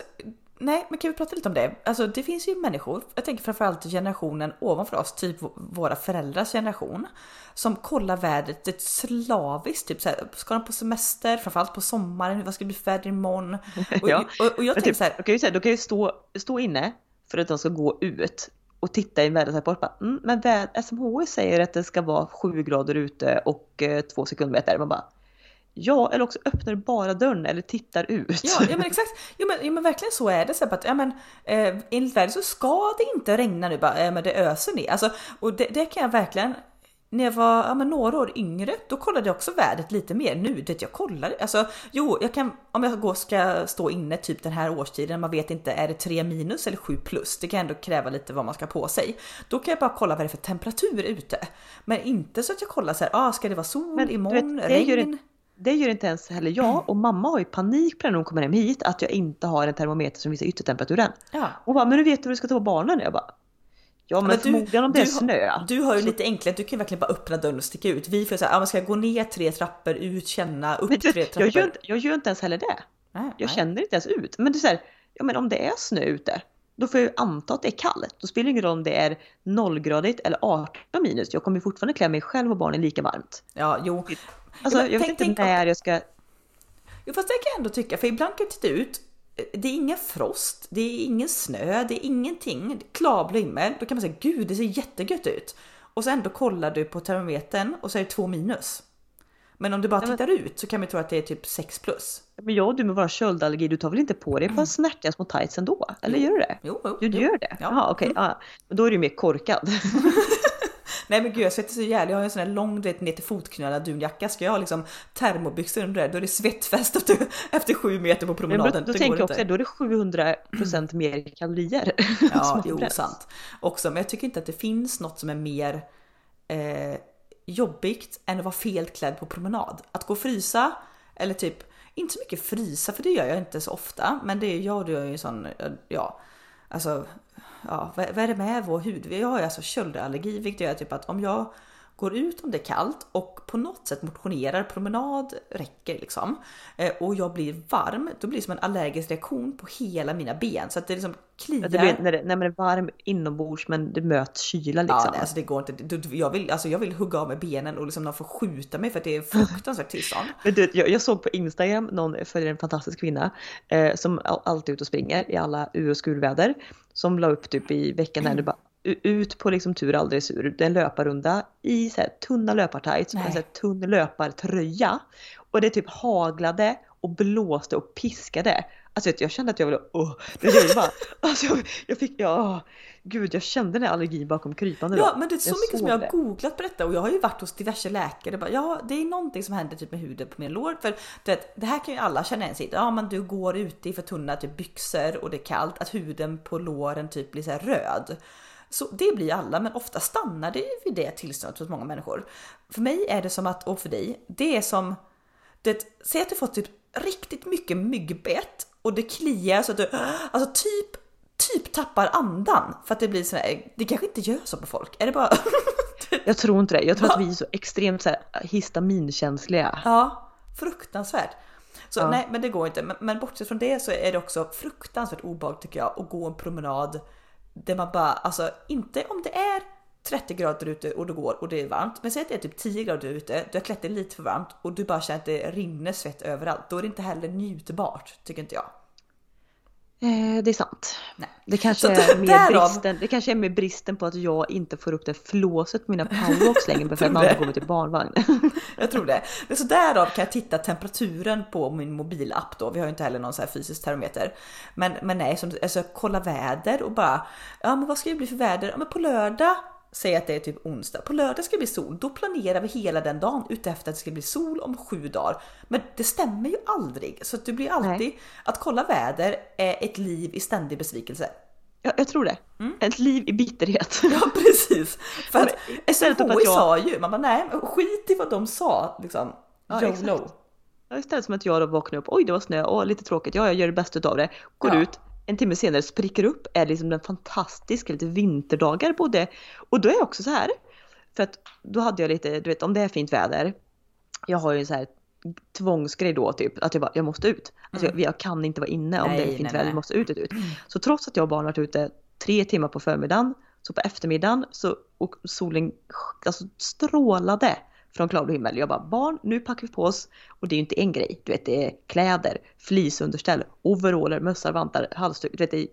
nej, men kan vi prata lite om det? Alltså det finns ju människor, jag tänker framförallt generationen ovanför oss, typ våra föräldrars generation, som kollar vädret ett slaviskt. Typ så här, ska de på semester, framförallt på sommaren, vad ska det bli för väder imorgon? <laughs> Och, Ja. och, och jag Men tänker typ, så här, då kan ju, säga, då kan ju stå, stå inne för att de ska gå ut och titta i en väderrapport. Bara, Mm, men väd, SMHI säger att det ska vara 7 grader ute och eh, 2 sekundmeter. Man bara, ja, eller också öppnar du bara dörren eller tittar ut. Ja, ja men exakt. Jo men, ja, men verkligen så är det. Så att, ja, men, eh, enligt vädret så ska det inte regna nu bara, eh, men det öser ner. Alltså, och det, det kan jag verkligen. När jag var ja, några år yngre, då kollade jag också vädret lite mer. Nu, det jag kollar, alltså jo, jag kan om jag går, ska stå inne typ den här årstiden, man vet inte, är det 3 minus eller 7 plus? Det kan ändå kräva lite vad man ska på sig. Då kan jag bara kolla vad det är för temperatur ute. Men inte så att jag kollar så här, ah, ska det vara sol Men du imorgon, vet, det gör regn? Det gör inte ens heller jag <clears throat> och mamma har ju panik på när hon kommer hem hit att jag inte har en termometer som visar yttertemperaturen. Ja. Hon bara, men du vet hur du ska ta på barnen? Jag bara, ja men, men du- förmodligen om det är du snö. Du har ju lite enklare, du kan verkligen bara öppna dörren och sticka ut. Vi får säga, ah, man ska gå ner tre trappor, ut, känna, upp Men tre du, trappor. jag, gör inte, jag gör inte ens heller det. Nej, Jag nej. känner inte ens ut. Men så här, ja men om det är snö ute, då får jag ju anta att det är kallt. Då spelar det ingen roll om det är nollgradigt eller 18 minus. Jag kommer ju fortfarande klä mig själv och barnen lika varmt. Ja, jo. Alltså men jag vet tänk- inte tänk- när jag ska... jo, fast det kan jag ändå tycka, för ibland kan jag titta ut. Det är ingen frost, det är ingen snö, det är ingenting. Det är Klarblå himmel. Då kan man säga, gud det ser jättegött ut. Och så ändå kollar du på termometern och så är det två minus. Men om du bara Ja, men- tittar ut så kan man tro att det är typ 6 plus. Men jag och du med våra köldallergi, du tar väl inte på dig ett par snärtiga små tights ändå? Eller gör du det? Jo, jo, Du, jo. gör det? Ja. Jaha okej. Ja. Men då är du mer korkad. <laughs> Nej men gud jag svettas så jävligt. Jag har en sån här lång du vet, ner till fotknölarna dunjacka. Ska jag ha liksom termobyxor under det då är det svettfest efter, efter sju meter på Men promenaden. då, då Det tänker jag också, då är det 700% mer kalorier. <laughs> Ja, som jo bränns. sant. Också, men jag tycker inte att det finns något som är mer eh, jobbigt än att vara felklädd på promenad. Att gå och frysa eller typ inte så mycket frysa för det gör jag inte så ofta. Men det är jag och du är ju sån, ja, alltså, ja, vad, vad är det med vår hud? Vi har ju alltså köldallergi vilket gör typ att om jag går ut om det är kallt och på något sätt motionerar, promenad räcker liksom. Eh, och jag blir varm, då blir det som en allergisk reaktion på hela mina ben. Så att det liksom kliar. Ja, det blir, när, det, när man är varm inombords men det möts kyla liksom. Ja, nej, alltså det går inte. Du- Jag vill, alltså jag vill hugga av med benen och liksom någon får skjuta mig för att det är fruktansvärt tillstånd. <laughs> Men du, jag, jag såg på Instagram, någon följer en fantastisk kvinna eh, som all- alltid är ute och springer i alla ur och skurväder. Som la upp typ i veckan här <clears throat> nu bara ut på liksom tur aldrig sur. Det är en löparrunda i så här, tunna löpartights och en så här, tunn löpartröja. Och det typ haglade och blåste och piskade. Alltså jag kände att jag ville, åh, det jag bara, <laughs> alltså jag, jag fick, ja, gud jag kände den allergin bakom krypande Ja då. men det är så Jag mycket som jag har googlat på detta och jag har ju varit hos diverse läkare och bara, ja det är någonting som händer typ med huden på mina lår. För du vet, det här kan ju alla känna igen sig. Ja men du går ute i för tunna typ byxor och det är kallt, att huden på låren typ blir så röd. Så det blir alla, men ofta stannar det vid det tillståndet hos många människor. För mig är det som att, och för dig, det är som, det, säg att du fått typ riktigt mycket myggbett och det kliar så att du, alltså typ, typ tappar andan för att det blir så här, det kanske inte gör så på folk. Är det bara <laughs> Jag tror inte det, jag tror att vi är så extremt så här, histaminkänsliga. Ja, fruktansvärt. Så Ja. nej, men det går inte. Men, men bortsett från det så är det också fruktansvärt obehagligt tycker jag att gå en promenad där man bara, alltså inte om det är 30 grader ute och det går och det är varmt. Men säg att det är typ 10 grader ute, du har klätt dig lite för varmt och du bara känner att det rinner svett överallt. Då är det inte heller njutbart, tycker inte jag. Eh, det är sant. Nej. Det kanske, är d- mer därav- bristen, det kanske är med bristen på att jag inte får upp det flåset på mina powerwalks längre <laughs> för att man inte går till barnvagn. <laughs> Jag tror det. det är så därav kan jag titta temperaturen på min mobilapp då. Vi har ju inte heller någon så här fysisk termometer. Men, men nej, som, alltså kolla väder och bara, ja men vad ska det bli för väder? Ja men på lördag, säg att det är typ onsdag, på lördag ska det bli sol. Då planerar vi hela den dagen utefter att det ska bli sol om sju dagar. Men det stämmer ju aldrig. Så att det blir alltid, Nej. att kolla väder är ett liv i ständig besvikelse. Ja, jag tror det. Mm. Ett liv i bitterhet. <laughs> Ja precis. För att SMHI jag- sa ju, man bara nej skit i vad de sa liksom. Ja, YOLO. exakt. Istället som att jag då vaknar upp, oj det var snö, åh lite tråkigt, ja jag gör det bästa av det. Går Ja. ut, en timme senare spricker upp, är liksom den fantastiska lite vinterdagar både. Och då är jag också så här, för att då hade jag lite, du vet om det är fint väder, jag har ju en så här tvångsgrej då typ, att jag bara, jag måste ut. Alltså jag, jag kan inte vara inne om Mm. Nej, det är fint väder, jag måste ut, ut, ut. Så trots att jag och barn varit ute tre timmar på förmiddagen, så på eftermiddagen så, och solen alltså, strålade från klarblå himmel. Jag bara, barn nu packar vi på oss. Och det är ju inte en grej. Du vet det är kläder, fleeceunderställ, overaller, mössar, vantar, halsduk. Du vet, det är,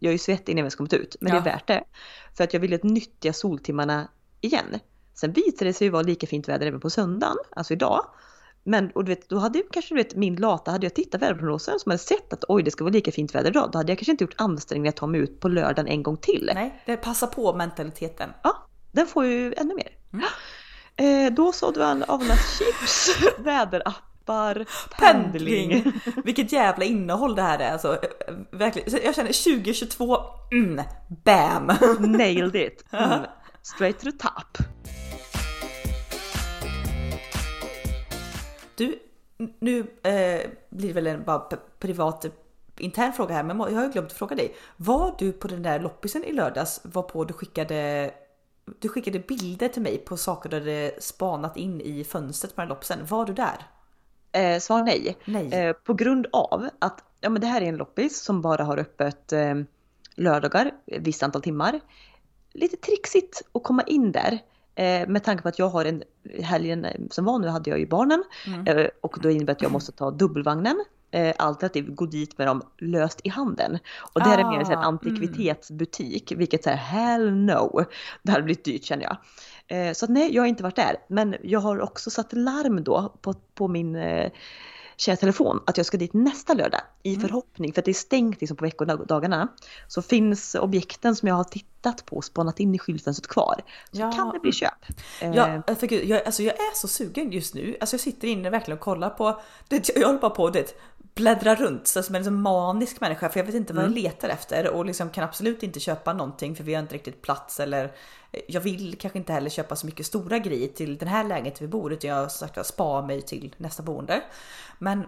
jag är ju svettig innan vi ens kommit ut. Men Ja. det är värt det. För att jag ville nyttja soltimmarna igen. Sen visade det sig ju vara lika fint väder även på söndagen, alltså idag. Men och du vet, då hade ju kanske du vet, min lata, hade jag tittat väderprognosen som hade sett att oj det ska vara lika fint väder idag, då hade jag kanske inte gjort ansträngningar att ta mig ut på lördagen en gång till. Nej, det passar på mentaliteten. Ja, den får ju ännu mer. Mm. Eh, då såg du alla chips, <laughs> väderappar, pendling. Pendling! <laughs> Vilket jävla innehåll det här är alltså. eh, Verkligen. Jag känner 2022, mm, bam! <laughs> Nailed it! Mm. Straight to the top. Du, nu eh, blir det väl en bara privat eh, intern fråga här, men jag har ju glömt att fråga dig. Var du på den där loppisen i lördags varpå du skickade du skickade bilder till mig på saker du hade spanat in i fönstret på den loppisen. Var du där? Eh, svar nej. Nej. Eh, på grund av att ja, men det här är en loppis som bara har öppet eh, lördagar, ett visst antal timmar. Lite trixigt att komma in där. Eh, med tanke på att jag har en helgen eh, som var nu hade jag ju barnen. Eh, och då innebär det att jag måste ta dubbelvagnen. Eh, alternativt gå dit med dem löst i handen. Och det här är mer en Ah, antikvitetsbutik, vilket säger hell no. Det hade blivit dyrt känner jag. Eh, så att nej, jag har inte varit där. Men jag har också satt larm då på, på min eh, kära telefon att jag ska dit nästa lördag i förhoppning, för att det är stängt liksom på veckodagarna. Så finns objekten som jag har tittat på och spanat in i skyltfönstret kvar. Så Ja, kan det bli köp. Eh, Ja, för gud, jag, alltså jag är så sugen just nu. Alltså jag sitter inne verkligen och kollar på, det, jag håller bara på att bläddra runt så som en liksom manisk människa för jag vet inte vad jag letar efter och liksom kan absolut inte köpa någonting för vi har inte riktigt plats eller jag vill kanske inte heller köpa så mycket stora grejer till den här lägenheten vi bor utan jag har sagt spara mig till nästa boende. Men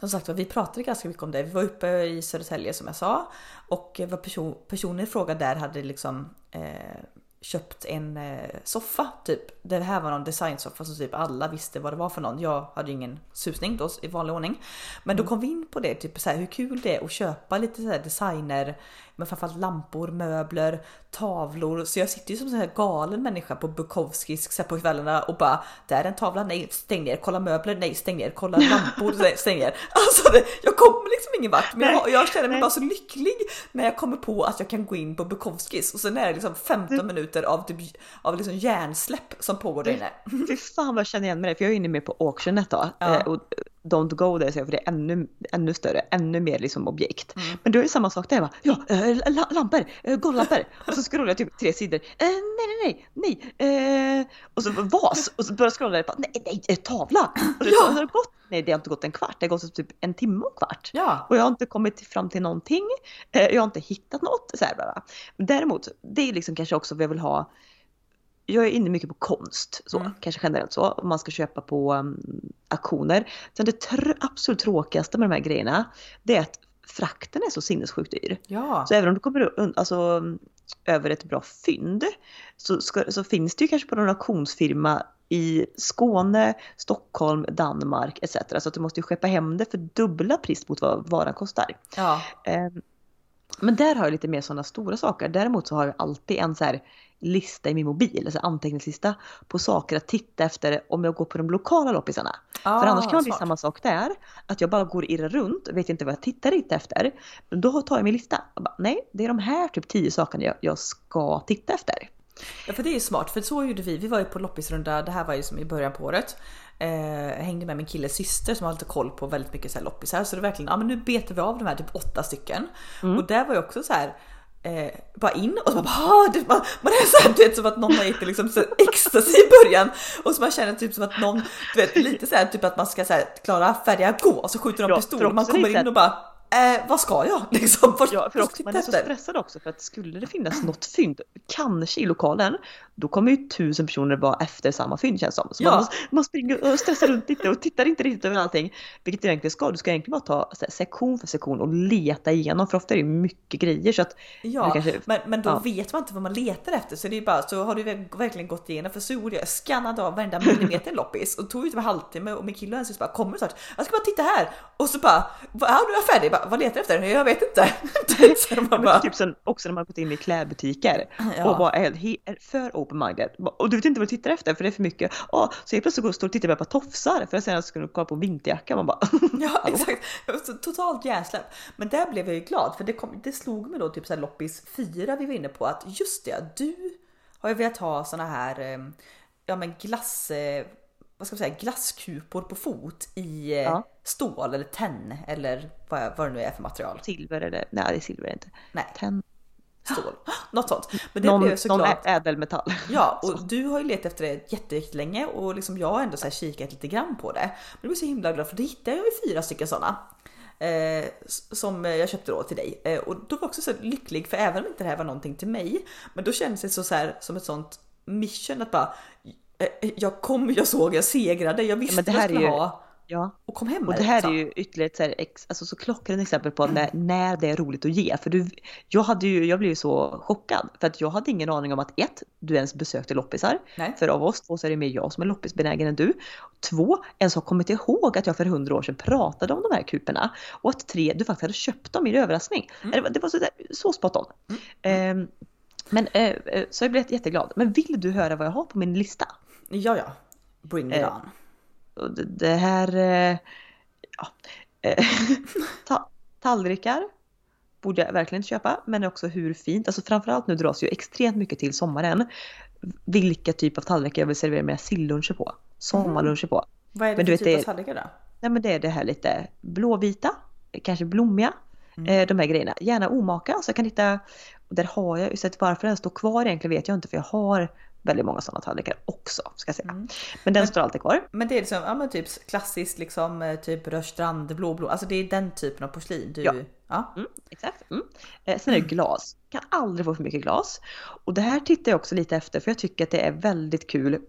som sagt vi pratade ganska mycket om det. Vi var uppe i Södertälje som jag sa och vad person, personen i fråga där hade liksom eh, köpt en eh, soffa typ. Det här var någon designsoffa som typ alla visste vad det var för någon. Jag hade ingen susning då i vanlig ordning. Men då kom vi in på det, typ så här, hur kul det är att köpa lite så här designer, men framförallt lampor, möbler, tavlor. Så jag sitter ju som en här galen människa på Bukowskis så här, på kvällarna och bara där är en tavla, nej stäng ner, kolla möbler, nej stäng ner, kolla <laughs> lampor, nej, stäng ner. Alltså det, jag kommer liksom ingen vart men jag, jag känner mig nej. bara så lycklig när jag kommer på att jag kan gå in på Bukowskis och sen är det liksom 15 minuter av, typ, av liksom hjärnsläpp som pågår där inne. Fy fan vad jag känner igen mig för jag är inne med på auctionet då. Ja. Eh, och don't go there, för det är ännu, ännu större, ännu mer liksom objekt. Mm. Men då är det samma sak där, va? ja, äh, lampor, äh, golvlampor. Och så scrollar jag typ tre sidor, äh, nej, nej, nej, nej, äh, och så vas, och så börjar jag scrolla, på, nej, nej, tavla. Och det, ja. så har det gått, nej, det har inte gått en kvart, det har gått typ en timme och kvart. Ja. Och jag har inte kommit fram till någonting, jag har inte hittat något. Så här, bara. Däremot, det är liksom kanske också vad jag vill ha jag är inne mycket på konst, så, mm. kanske generellt så, om man ska köpa på um, auktioner. Sen det tr absolut tråkigaste med de här grejerna, det är att frakten är så sinnessjukt dyr. Ja. Så även om du kommer alltså, över ett bra fynd så, ska, så finns det ju kanske på någon auktionsfirma i Skåne, Stockholm, Danmark etc. Så att du måste ju skeppa hem det för dubbla pris mot vad varan kostar. Ja. Men där har jag lite mer sådana stora saker. Däremot så har jag alltid en så här lista i min mobil, alltså anteckningslista på saker att titta efter om jag går på de lokala loppisarna. Ah, För annars kan det bli samma sak där, att jag bara går och irrar runt och vet inte vad jag tittar lite efter. Men då tar jag min lista och bara, nej, det är de här typ tio sakerna jag, jag ska titta efter. Ja för det är ju smart för så gjorde vi. Vi var ju på loppisrunda, det här var ju som i början på året. Eh, hängde med min killes syster som har lite koll på väldigt mycket så här loppisar. Så det verkligen, ja men nu betar vi av de här typ åtta stycken. Mm. Och där var ju också så här eh, bara in och så bara, ah, det, man, man är så här, det är som att någon har gett liksom så ecstasy i början och så man känner typ som att någon, du vet lite så här, typ att man ska så här, klara färdiga gå och så skjuter de pistol och man kommer in och bara Eh, vad ska jag? <laughs> Liksom, först, ja, för också, man är så stressad också för att skulle det finnas något fynd, kanske i lokalen, då kommer ju tusen personer vara efter samma fynd känns som. Så ja. man, man springer och stressar runt lite och tittar inte riktigt över allting. Vilket du egentligen ska, du ska egentligen bara ta här, sektion för sektion och leta igenom för ofta är det mycket grejer. Så att ja, kanske, men, men då ja. vet man inte vad man letar efter så det är bara så har du verkligen gått igenom för så gjorde jag, skannade av varenda millimeter loppis och tog ut en halvtimme och min kille och hennes bara kommer snart, jag ska bara titta här och så bara, ja nu är jag färdig, bara, vad letar jag efter? Jag vet inte. <laughs> så man bara... typ sen, också när man gått in i klädbutiker ja. och bara är, är för open-minded och du vet inte vad du tittar efter för det är för mycket. Oh, så helt plötsligt står du och tittar på tofsar för att sen ska du kolla på vinterjacka. Man bara <laughs> Ja exakt, totalt hjärnsläpp. Men där blev jag ju glad för det, kom, det slog mig då typ så här loppis 4 vi var inne på att just det, du har ju velat ha såna här ehm, ja men glass eh, vad ska man säga, glasskupor på fot i eh, ja. stål eller tenn eller vad, vad det nu är för material. Silver eller, nej det är silver inte. Nej. Tenn. Stål. <gasps> Något sånt. Men det någon, blev såklart... Någon ädelmetall. <laughs> Ja, och du har ju letat efter det jättelänge och liksom jag har ändå så kikat lite grann på det. Men jag blev så himla glad för det hittade jag ju fyra stycken sådana. Eh, som jag köpte då till dig. Eh, och då var jag också så lycklig för även om inte det här var någonting till mig. Men då kändes det så, så här, som ett sånt mission att bara Eh, jag kom, jag såg, jag segrade, jag visste ja, det här vad jag skulle ju, ha. Ja. Och kom hem Och det här är ju ytterligare ett så, här, alltså, så klockrent exempel på när, när det är roligt att ge. För du, jag, hade ju, jag blev ju så chockad för att jag hade ingen aning om att ett, du ens besökte loppisar. Nej. För av oss två så är det mer jag som är loppisbenägen än du. Två, ens har kommit ihåg att jag för hundra år sedan pratade om de här kuperna. Och att tre, du faktiskt hade köpt dem i överraskning. Mm. Det var, det var så, där, så spot on. Mm. Eh, men, eh, så jag blev jätteglad. Men vill du höra vad jag har på min lista? Ja, ja. Bring it eh, on. Och det, det här... Eh, ja. Eh, <laughs> ta, tallrikar borde jag verkligen köpa, men också hur fint. Alltså framförallt nu dras ju extremt mycket till sommaren. Vilka typ av tallrikar jag vill servera mina silluncher på. Sommarluncher på. Vad är det men för typ av tallrikar då? Nej men det är det här lite blåvita, kanske blommiga. Mm. Eh, de här grejerna. Gärna omaka så jag kan hitta, där har jag, så att varför den står kvar egentligen vet jag inte för jag har väldigt många sådana tallrikar också ska jag säga. Mm. Men den men, står alltid kvar. Men det är liksom, ja men typ klassiskt liksom eh, typ Rörstrand blåblå, alltså det är den typen av porslin du... Ja, ja. Mm, exakt. Mm. Eh, sen är det glas, kan aldrig få för mycket glas. Och det här tittar jag också lite efter för jag tycker att det är väldigt kul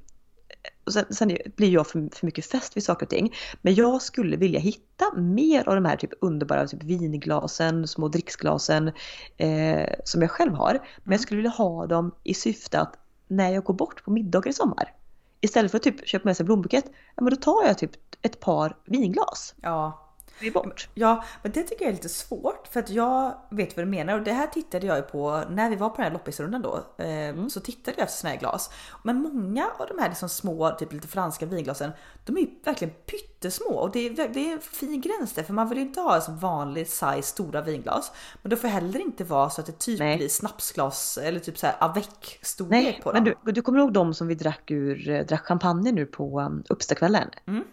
och sen, sen, blir jag för, för mycket fäst vid saker och ting. Men jag skulle vilja hitta mer av de här typ underbara typ vinglasen, små dricksglasen eh, som jag själv har. Men jag mm. skulle vilja ha dem i syfte att när jag går bort på middagar i sommar. Istället för att typ köpa med sig en blombukett, ja men då tar jag typ ett par vinglas. Ja, vi bort. Ja, men det tycker jag är lite svårt för att jag vet vad du menar och det här tittade jag ju på när vi var på den här loppisrundan då. Eh, mm. Så tittade jag efter såna här glas. Men många av de här liksom små, typ lite franska vinglasen, de är ju verkligen pyttesmå och det är, det är en fin gräns där för man vill ju inte ha en vanlig size stora vinglas. Men det får heller inte vara så att det typ Nej. blir snapsglas eller typ så här avec storlek på dem. Men du, du kommer ihåg de som vi drack ur, drack champagne nu på um, uppstakvällen? Mm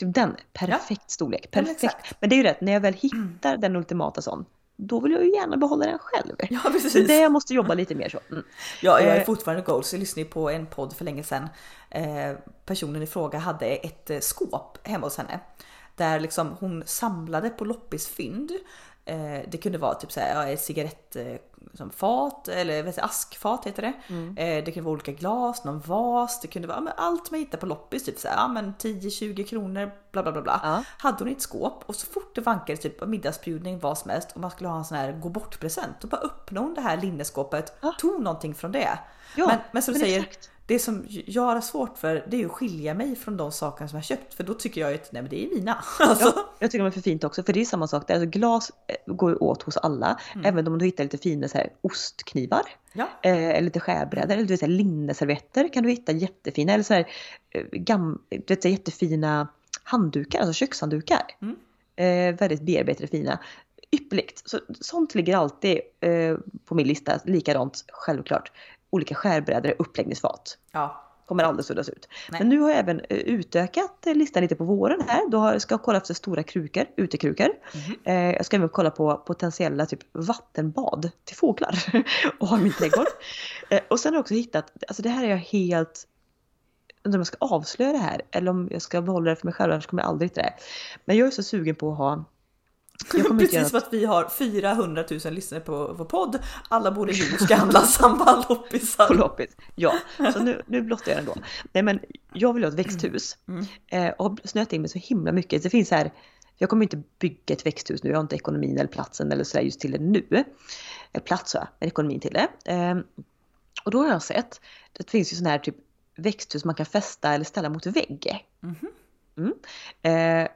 Typ den, perfekt storlek. men Perfekt. exakt. Men det är ju rätt, när jag väl hittar den ultimata sån, då vill jag ju gärna behålla den själv. Ja Så precis. det jag måste jobba lite mer så. Mm. Ja, jag är Eh. fortfarande goals. Jag lyssnade på en podd för länge sedan. Eh, personen i fråga hade ett eh, skåp hemma hos henne där liksom hon samlade på loppisfynd. Eh, det kunde vara typ såhär, ja, ett cigarett som fat eller vet du, askfat heter det. Eh, det kunde vara olika glas, någon vas, det kunde vara men allt man hittar på loppis, typ såhär, ja, men 10-20 kronor, bla bla bla. bla. Ja. Hade hon i ett skåp och så fort det vankade typ middagsbjudning, vad som helst och man skulle ha en sån här gå bort present. Då bara öppnade hon det här linneskåpet, Ja. tog någonting från det. Ja, men, men som du säger, exakt. Det som jag har svårt för det är att skilja mig från de sakerna som jag köpt för då tycker jag att nej men det är mina. <laughs> Alltså, Ja, jag tycker de är för fint också, för det är samma sak. Alltså, glas eh, går åt hos alla, även om du hittar lite fina så här, ostknivar. ja. Eh, eller lite skärbrädor, eller så här, linneservetter kan du hitta jättefina. Eller så här, eh, gam, du vet, så här, jättefina handdukar, alltså kökshanddukar. Mm. Eh, väldigt bearbetade fina. Ypperligt. Så, sånt ligger alltid eh, på min lista. Likadant, självklart. Olika skärbrädor, uppläggningsfat. ja. Kommer aldrig suddas ut. Nej. Men nu har jag även eh, utökat eh, listan lite på våren här. Då ska jag kolla efter stora krukor, utekrukor. Eh, jag ska även kolla på potentiella typ vattenbad till fåglar <laughs> och ha min trädgård. <laughs> Eh, och sen har jag också hittat, alltså det här är jag helt undrar om jag ska avslöja det här eller om jag ska behålla det för mig själv, annars kommer jag aldrig hitta det. Men jag är så sugen på att ha jag kommer inte göra Precis som att vi har 400 000 lyssnare på vår podd. Alla bor i hus handla samma på loppisar. loppis. Ja, så nu, nu blottar jag den då. Nej men jag vill ha ett växthus. Mm. Eh, och har snöat in mig så himla mycket. Det finns här, jag kommer inte bygga ett växthus nu, jag har inte ekonomin eller platsen eller sådär just till det nu. Plats har jag, men ekonomin till det. Eh, och då har jag sett, det finns ju sådana här typ växthus man kan fästa eller ställa mot vägg. Mhm. Mm. Eh,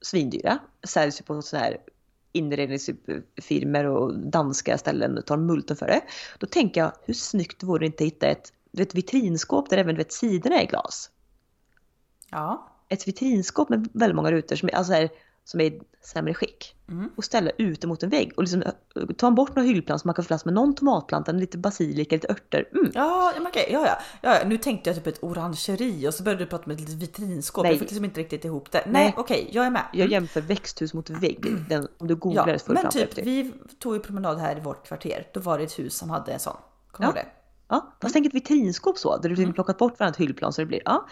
svindyra, säljs ju på sådana här inredningsfirmor och danska ställen tar multen för det. Då tänker jag, hur snyggt vore det inte att hitta ett, du vet, vitrinskåp där även du vet, sidorna är glas? Ja. Ett vitrinskåp med väldigt många rutor som är, alltså är, som är i sämre skick. Mm. Och ställa ute mot en vägg och liksom eh, ta bort några hyllplantor som man kan få plats med någon tomatplanta, lite basilika, lite örter. Mm. Ja, okej, ja, ja, ja. Nu tänkte jag typ ett orangeri och så började du prata med ett litet vitrinskåp. Nej. Jag fick liksom inte riktigt ihop det. Nej, Nej. okej, jag är med. Jag jämför växthus mot vägg. Den, om du googlar Ja, det så men typ vi tog ju promenad här i vårt kvarter. Då var det ett hus som hade en sån. Kommer Ja. du det? Ja, fast tänk ett vitrinskåp så, där du Mm. har plockat bort varannat hyllplan så det blir, ja,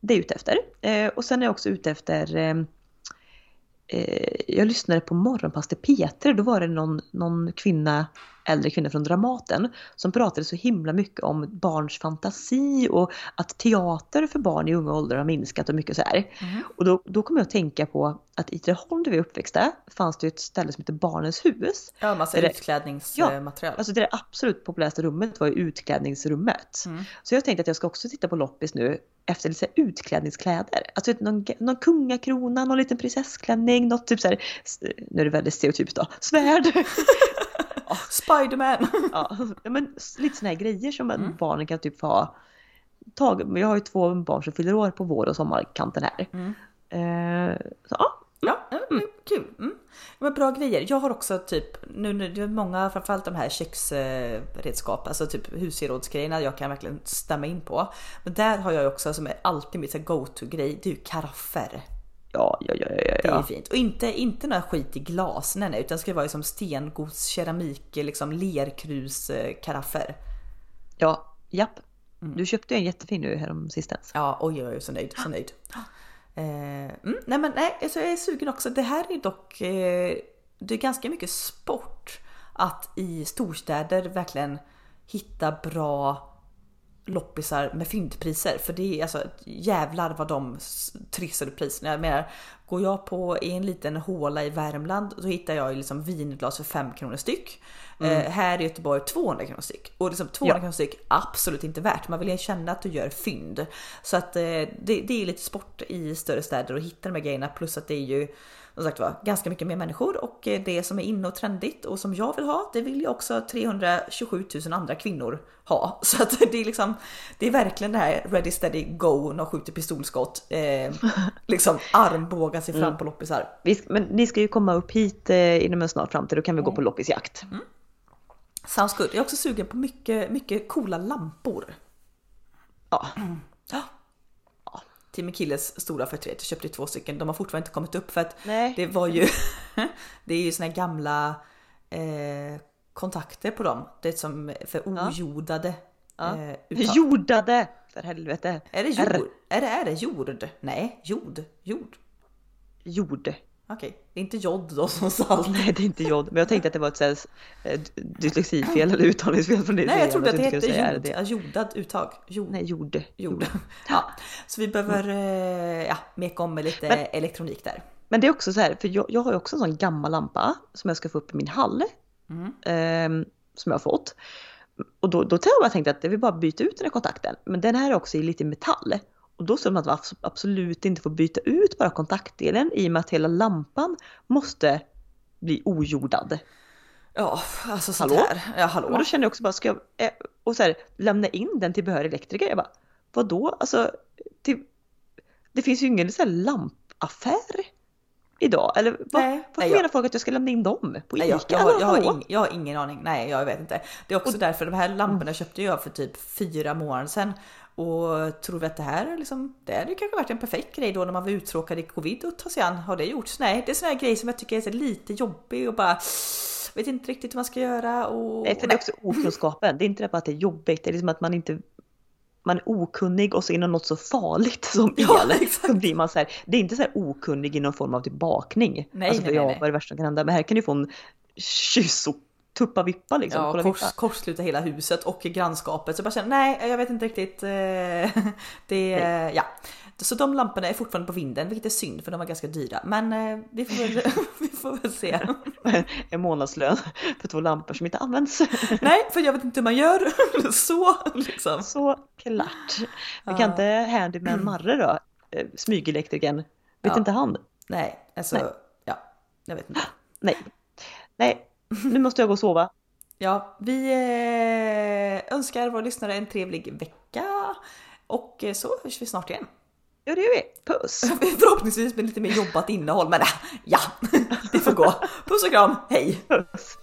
det är jag ute efter. Eh, och sen är jag också ute efter, eh, Eh, jag lyssnade på Morgonpastor Peter, då var det någon, någon kvinna, äldre kvinna från Dramaten, som pratade så himla mycket om barns fantasi och att teater för barn i unga åldrar har minskat och mycket så här. Mhm. Och då, då kom jag att tänka på att i Tidaholm där vi är uppväxta fanns det ett ställe som heter Barnens hus. Ja, massa Är det- utklädningsmaterial. Alltså det absolut populäraste rummet var ju utklädningsrummet. Mm. Så jag tänkte att jag ska också titta på loppis nu efter lite utklädningskläder. Alltså någon, någon kungakrona, någon liten prinsessklänning, något typ så här, nu är det väldigt stereotypt då, svärd. <laughs> Spiderman! ja, men lite såna här grejer som Mm. barnen kan typ få ha. Tag, jag har ju två barn som fyller år på vår och sommarkanten här. Mm. Eh, så ja, Ja, mm. kul. Mm. Men bra grejer. Jag har också typ, nu, nu det är många, framförallt de här köksredskap, alltså typ husgerådsgrejerna jag kan verkligen stämma in på. Men där har jag också som är alltid mitt go-to-grej, det är ju karaffer. Ja, ja, ja, ja, Det är ja. fint. Och inte, inte några skit i glas, nej, nej, utan det ska vara som stengods, keramik, liksom lerkruskaraffer. ja, japp. Mm. Du köpte en jättefin nu härom sistens. Ja, oj, oj, oj, så nöjd, så nöjd. Eh, mm, nej, men nej, så jag är sugen också. Det här är dock, eh, det är ganska mycket sport att i storstäder verkligen hitta bra loppisar med fyndpriser. För det är alltså jävlar vad de trissar upp priserna. Jag menar, går jag på i en liten håla i Värmland då hittar jag ju liksom vinglas för 5 kronor styck. Eh, här i Göteborg 200 kronor styck. Och liksom 200 Ja. kronor styck absolut inte värt. Man vill ju känna att du gör fynd. Så att eh, det, det är lite sport i större städer att hitta de här grejerna. Plus att det är ju som sagt var ganska mycket mer människor och det som är inne och trendigt och som jag vill ha, det vill ju också 327 000 andra kvinnor ha. <laughs> Så att det är liksom, det är verkligen det här ready steady go, någon skjuter pistolskott, eh, <laughs> liksom armbågar sig fram på loppisar. Men ni ska ju komma upp hit eh, inom en snar framtid, då kan vi gå på loppisjakt. Sounds good. Jag är också sugen på mycket, mycket coola lampor. Ja. Ja. Till min killes stora förtret. Jag köpte två stycken. De har fortfarande inte kommit upp för att Nej. det var ju, <laughs> det är ju såna här gamla eh, kontakter på dem. Det är som för ojordade Ja. eh. Jordade! För helvete. Är det R. jord? Är det, är det jord? Nej, jord. Jord. Jord. Okej, det är inte jod då som salt. Nej, det är inte jod. Men jag tänkte att det var ett så här, eh, dyslexifel eller uttalningsfel från din Nej, jag trodde att det hette. Ja, jordad uttag. Jord. Nej, jord. jord. <laughs> Ja, så vi behöver eh, ja, meka om med lite Men- elektronik där. Men det är också så här, för jag, jag har ju också en sån gammal lampa som jag ska få upp i min hall. Mm. ehm, som jag har fått. Och då, då har jag bara att jag vill bara byta ut den här kontakten. Men den här är också i lite metall. Och då står det att man abs- absolut inte får byta ut bara kontaktdelen i och med att hela lampan måste bli ojordad. Ja, alltså sånt Hallå? här. Ja, Och hallå. då kände jag också bara, ska jag eh, och så här, lämna in den till behörig elektriker? Jag bara, vadå? Alltså, till, det finns ju ingen så här lampaffär idag. Eller vad, Nej, varför nej, jag- menar folk att jag ska lämna in dem? På Nej, Ica? jag, jag, har, jag, har ing, jag har ingen aning. Nej, jag vet inte. Det är också därför de här lamporna köpte jag för typ fyra månader sedan. Och tror vi att det här är liksom, det hade kanske varit en perfekt grej då när man var uttråkad i covid och ta sig an. Har det gjorts? Nej, det är såna här grejer som jag tycker är så lite jobbig och bara vet inte riktigt hur man ska göra. Och, Nej, för det är också <laughs> okunskapen. Det är inte bara att det är jobbigt, det är liksom att man inte man är okunnig och så inom något så farligt som el. <laughs> Ja, exakt. så blir man så här, det är inte så här okunnig i någon form av typ bakning. Nej, alltså, nej, ja, nej. vad är det värsta som kan hända? Men här kan du få en kyss och tuppa vippa liksom. Ja, kors, vippa. korsluta hela huset och grannskapet. Så jag bara känner, nej jag vet inte riktigt. eh, <laughs> Det, ja. Så de lamporna är fortfarande på vinden, vilket är synd för de var ganska dyra. Men eh, vi får väl, <laughs> <laughs> vi får väl se. En månadslön för två lampor som inte används. Nej, för jag vet inte hur man gör. Så liksom. så klart. Vi Ja. kan inte handyman Marre då? Eh, Smygelektrikern. Vet Ja. inte han? Nej, alltså Nej. ja, jag vet inte. Nej. Nej, nu måste jag gå och sova. Ja, vi eh, önskar våra lyssnare en trevlig vecka och eh, så hörs vi snart igen. Ja, det gör vi. Puss! <laughs> Förhoppningsvis med lite mer jobbat innehåll, men äh, ja, <laughs> det får gå. Puss och kram, hej! Puss!